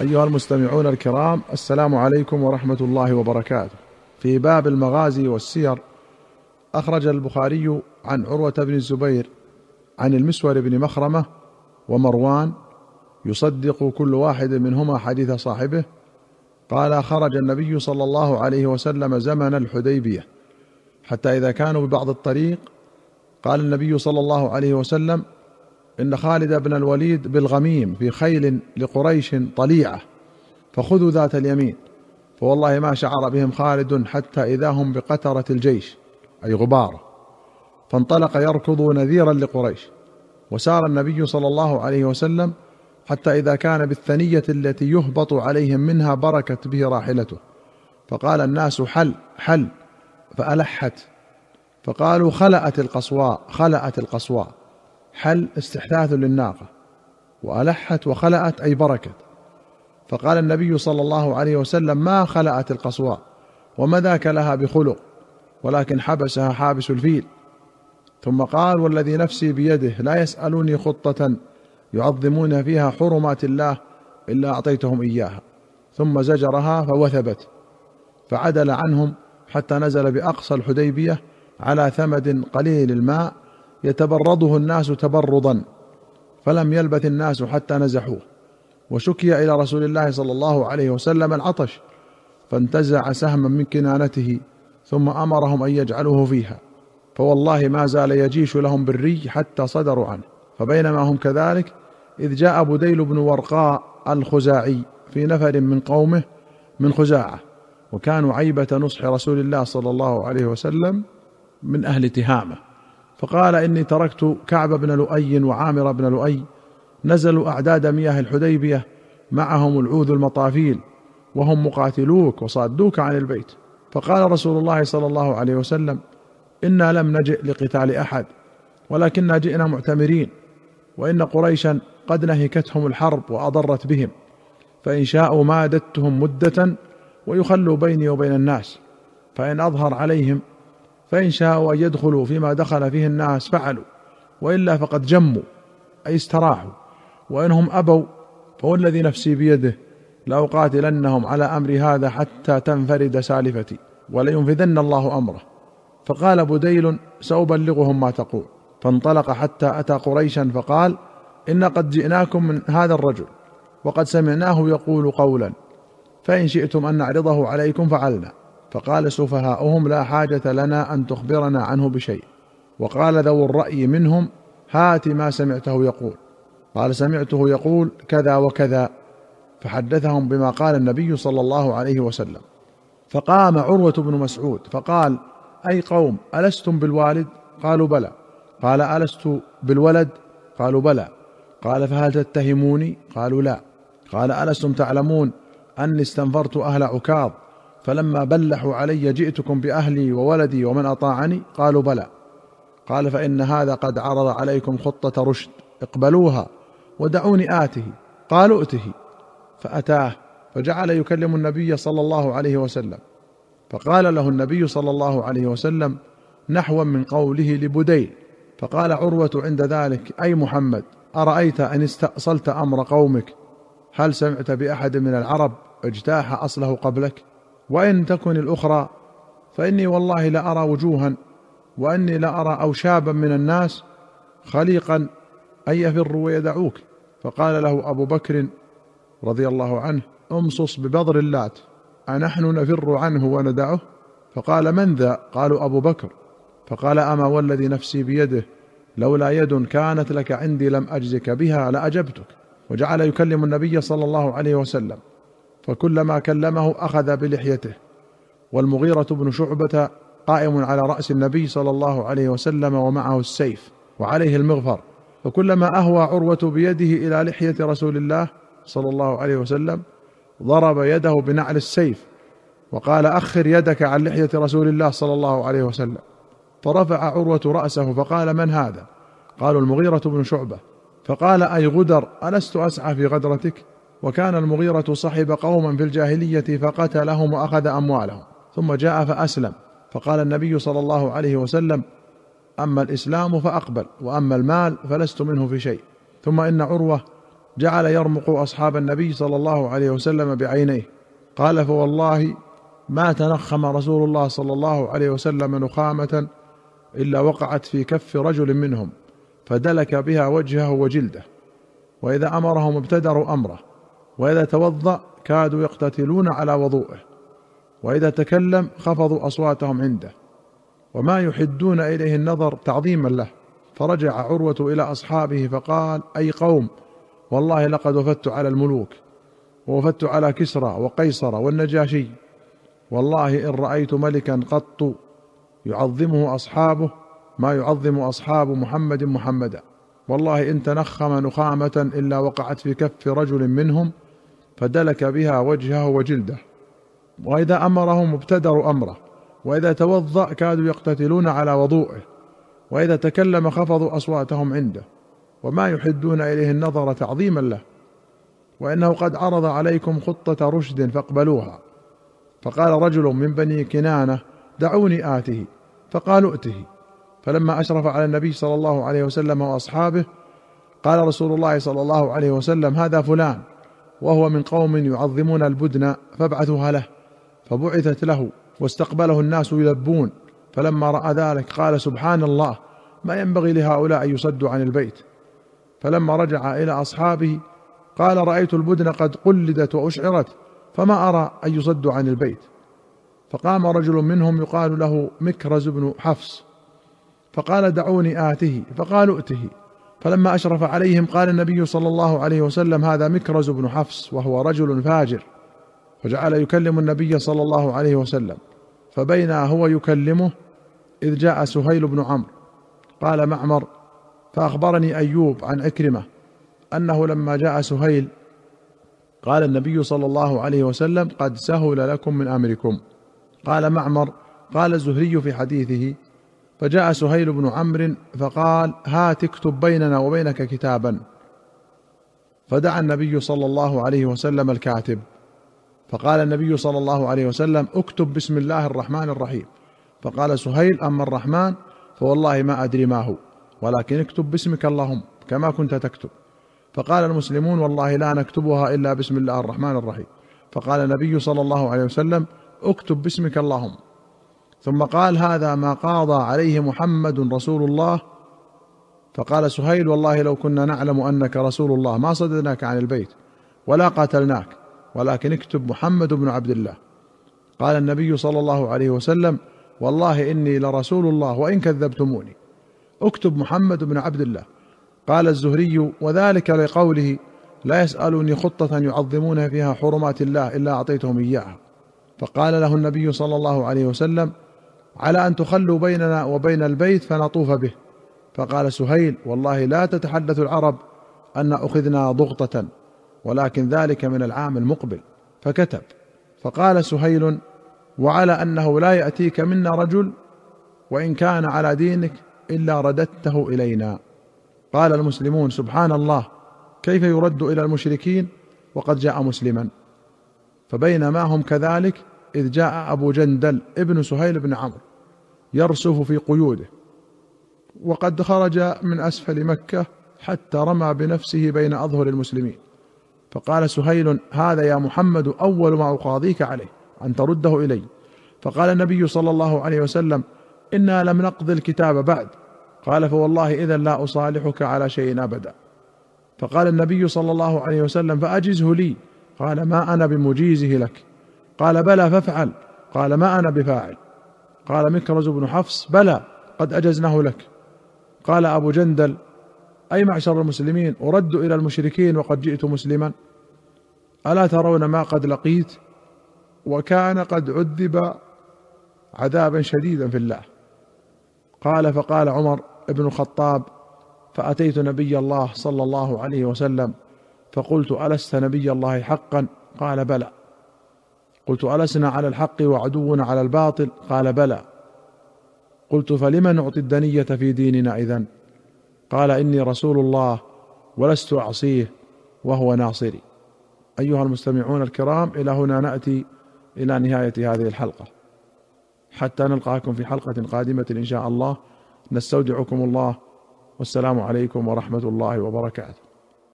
أيها المستمعون الكرام السلام عليكم ورحمة الله وبركاته. في باب المغازي والسير أخرج البخاري عن عروة بن الزبير عن المسور بن مخرمة ومروان يصدق كل واحد منهما حديث صاحبه قال خرج النبي صلى الله عليه وسلم زمن الحديبية حتى إذا كانوا ببعض الطريق قال النبي صلى الله عليه وسلم إن خالد بن الوليد بالغميم في خيل لقريش طليعة فخذوا ذات اليمين فوالله ما شعر بهم خالد حتى إذا هم بقترة الجيش أي غباره فانطلق يركض نذيرا لقريش وسار النبي صلى الله عليه وسلم حتى إذا كان بالثنية التي يهبط عليهم منها بركت به راحلته. فقال الناس حل حل فألحت فقالوا خلأت القصواء خلأت القصواء. حل استحداث للناقة وألحت وخلأت أي بركت. فقال النبي صلى الله عليه وسلم ما خلأت القصواء وما ذاك لها بخلق ولكن حبسها حابس الفيل. ثم قال والذي نفسي بيده لا يسألوني خطة يعظمون فيها حرمات الله إلا أعطيتهم إياها. ثم زجرها فوثبت فعدل عنهم حتى نزل بأقصى الحديبية على ثمد قليل الماء يتبرضه الناس تبرضا فلم يلبث الناس حتى نزحوه. وشكي إلى رسول الله صلى الله عليه وسلم العطش فانتزع سهما من كنانته ثم أمرهم أن يجعلوه فيها. فوالله ما زال يجيش لهم بالري حتى صدروا عنه. فبينما هم كذلك إذ جاء بديل بن ورقاء الخزاعي في نفر من قومه من خزاعة وكانوا عيبة نصح رسول الله صلى الله عليه وسلم من أهل تهامة. فقال إني تركت كعب بن لؤي وعامر بن لؤي نزلوا أعداد مياه الحديبية معهم العوذ المطافيل وهم مقاتلوك وصادوك عن البيت. فقال رسول الله صلى الله عليه وسلم إنا لم نجئ لقتال أحد ولكنا جئنا معتمرين وإن قريشا قد نهكتهم الحرب وأضرت بهم فإن شاءوا مادتهم مدة ويخلوا بيني وبين الناس فإن أظهر عليهم فإن شاءوا أن يدخلوا فيما دخل فيه الناس فعلوا وإلا فقد جموا أي استراحوا وإنهم أبوا فوالذي نفسي بيده لأقاتلنهم على أمر هذا حتى تنفرد سالفتي ولينفذن الله أمره. فقال بديل سأبلغهم ما تقول. فانطلق حتى أتى قريشا فقال إن قد جئناكم من هذا الرجل وقد سمعناه يقول قولا فإن شئتم أن نعرضه عليكم فعلنا. فقال سفهاؤهم لا حاجة لنا أن تخبرنا عنه بشيء. وقال ذو الرأي منهم هات ما سمعته يقول. قال سمعته يقول كذا وكذا. فحدثهم بما قال النبي صلى الله عليه وسلم. فقام عروة بن مسعود فقال أي قوم ألستم بالوالد؟ قالوا بلى. قال ألست بالولد؟ قالوا بلى. قال فهل تتهموني؟ قالوا لا. قال ألستم تعلمون أني استنفرت أهل عكاظ؟ فلما بلحوا علي جئتكم بأهلي وولدي ومن أطاعني؟ قالوا بلى. قال فإن هذا قد عرض عليكم خطة رشد اقبلوها ودعوني آته قالوا ائته. فأتاه فجعل يكلم النبي صلى الله عليه وسلم. فقال له النبي صلى الله عليه وسلم نحوا من قوله لبديل فقال عروة عند ذلك أي محمد أرأيت أن استأصلت أمر قومك؟ هل سمعت بأحد من العرب اجتاح أصله قبلك؟ وإن تكن الأخرى فإني والله لارى وجوها وإني لارى أوشابا من الناس خليقا أن يفروا ويدعوك. فقال له أبو بكر رضي الله عنه امصص ببضر اللات أنحن نفر عنه وندعه؟ فقال من ذا؟ قالوا أبو بكر. فقال أما والذي نفسي بيده؟ لولا يد كانت لك عندي لم أجزك بها لأجبتك. وجعل يكلم النبي صلى الله عليه وسلم. فكلما كلمه أخذ بلحيته. والمغيرة بن شعبة قائم على رأس النبي صلى الله عليه وسلم ومعه السيف وعليه المغفر. فكلما أهوى عروة بيده إلى لحية رسول الله صلى الله عليه وسلم ضرب يده بنعل السيف وقال أخر يدك عن لحية رسول الله صلى الله عليه وسلم. فرفع عروة رأسه فقال من هذا؟ قالوا المغيرة بن شعبة. فقال أي غدر ألست أسعى في غدرتك؟ وكان المغيرة صحب قوما في الجاهلية فقتلهم وأخذ أموالهم ثم جاء فأسلم. فقال النبي صلى الله عليه وسلم أما الإسلام فأقبل وأما المال فلست منه في شيء. ثم إن عروة جعل يرمق أصحاب النبي صلى الله عليه وسلم بعينيه. قال فوالله ما تنخم رسول الله صلى الله عليه وسلم نخامة إلا وقعت في كف رجل منهم فدلك بها وجهه وجلده. وإذا أمرهم ابتدروا أمره. وإذا توضأ كادوا يقتتلون على وضوءه وإذا تكلم خفضوا أصواتهم عنده وما يحدون إليه النظر تعظيما له. فرجع عروة إلى أصحابه فقال أي قوم والله لقد وفدت على الملوك ووفدت على كسرى وقيصر والنجاشي. والله إن رأيت ملكا قط يعظمه أصحابه ما يعظم أصحاب محمد محمدا. والله إن تنخم نخامة إلا وقعت في كف رجل منهم فدلك بها وجهه وجلده. وإذا أمرهم ابتدروا أمره. وإذا توضأ كادوا يقتتلون على وضوءه وإذا تكلم خفضوا أصواتهم عنده. وما يحدون إليه النظر تعظيما له. وإنه قد عرض عليكم خطة رشد فاقبلوها. فقال رجل من بني كنانة دعوني آته. فقالوا ائته. فلما أشرف على النبي صلى الله عليه وسلم وأصحابه قال رسول الله صلى الله عليه وسلم هذا فلان. وهو من قوم يعظمون البدن فابعثوها له فبعثت له واستقبله الناس يلبون. فلما رأى ذلك قال سبحان الله ما ينبغي لهؤلاء أن يصدوا عن البيت. فلما رجع إلى أصحابه قال رأيت البدن قد قلدت وأشعرت فما أرى أن يصدوا عن البيت. فقام رجل منهم يقال له مكرز بن حفص فقال دعوني آته فقالوا ائته. فلما أشرف عليهم قال النبي صلى الله عليه وسلم هذا مكرز بن حفص وهو رجل فاجر. فجعل يكلم النبي صلى الله عليه وسلم. فبينا هو يكلمه إذ جاء سهيل بن عمرو. قال معمر فأخبرني أيوب عن عكرمة أنه لما جاء سهيل قال النبي صلى الله عليه وسلم قد سهل لكم من أمركم. قال معمر قال الزهري في حديثه فجاء سهيل بن عمرو فقال هات اكتب بيننا وبينك كتابا. فدعا النبي صلى الله عليه وسلم الكاتب. فقال النبي صلى الله عليه وسلم اكتب بسم الله الرحمن الرحيم. فقال سهيل أما الرحمن فوالله ما أدري ما هو ولكن اكتب باسمك اللهم كما كنت تكتب. فقال المسلمون والله لا نكتبها إلا بسم الله الرحمن الرحيم. فقال النبي صلى الله عليه وسلم اكتب باسمك اللهم. ثم قال هذا ما قاضى عليه محمد رسول الله. فقال سهيل والله لو كنا نعلم أنك رسول الله ما صددناك عن البيت ولا قاتلناك ولكن اكتب محمد بن عبد الله. قال النبي صلى الله عليه وسلم والله إني لرسول الله وإن كذبتموني. اكتب محمد بن عبد الله. قال الزهري وذلك لقوله لا يسألوني خطة يعظمون فيها حرمات الله إلا أعطيتهم إياها. فقال له النبي صلى الله عليه وسلم على أن تخلوا بيننا وبين البيت فنطوف به. فقال سهيل والله لا تتحدث العرب أن أخذنا ضغطة ولكن ذلك من العام المقبل. فكتب. فقال سهيل وعلى أنه لا يأتيك منا رجل وإن كان على دينك إلا رددته إلينا. قال المسلمون سبحان الله كيف يرد إلى المشركين وقد جاء مسلما. فبينما هم كذلك إذ جاء أبو جندل ابن سهيل بن عمرو. يرسف في قيوده. وقد خرج من أسفل مكة حتى رمى بنفسه بين أظهر المسلمين. فقال سهيل هذا يا محمد أول ما أقاضيك عليه أن ترده إلي. فقال النبي صلى الله عليه وسلم إنا لم نقض الكتاب بعد. قال فوالله إذا لا أصالحك على شيء أبدا. فقال النبي صلى الله عليه وسلم فأجزه لي. قال ما أنا بمجيزه لك. قال بلى فافعل. قال ما أنا بفاعل. قال مكرز بن حفص بلى قد أجزناه لك. قال أبو جندل أي معشر المسلمين؟ أرد إلى المشركين وقد جئت مسلما. ألا ترون ما قد لقيت؟ وكان قد عذب عذابا شديدا في الله. قال فقال عمر بن الخطاب فأتيت نبي الله صلى الله عليه وسلم فقلت ألست نبي الله حقا؟ قال بلى. قلت ألسنا على الحق وعدونا على الباطل؟ قال بلى. قلت فلم نعطي الدنية في ديننا إذن؟ قال إني رسول الله ولست أعصيه وهو ناصري. أيها المستمعون الكرام إلى هنا نأتي إلى نهاية هذه الحلقة. حتى نلقاكم في حلقة قادمة إن شاء الله. نستودعكم الله. والسلام عليكم ورحمة الله وبركاته.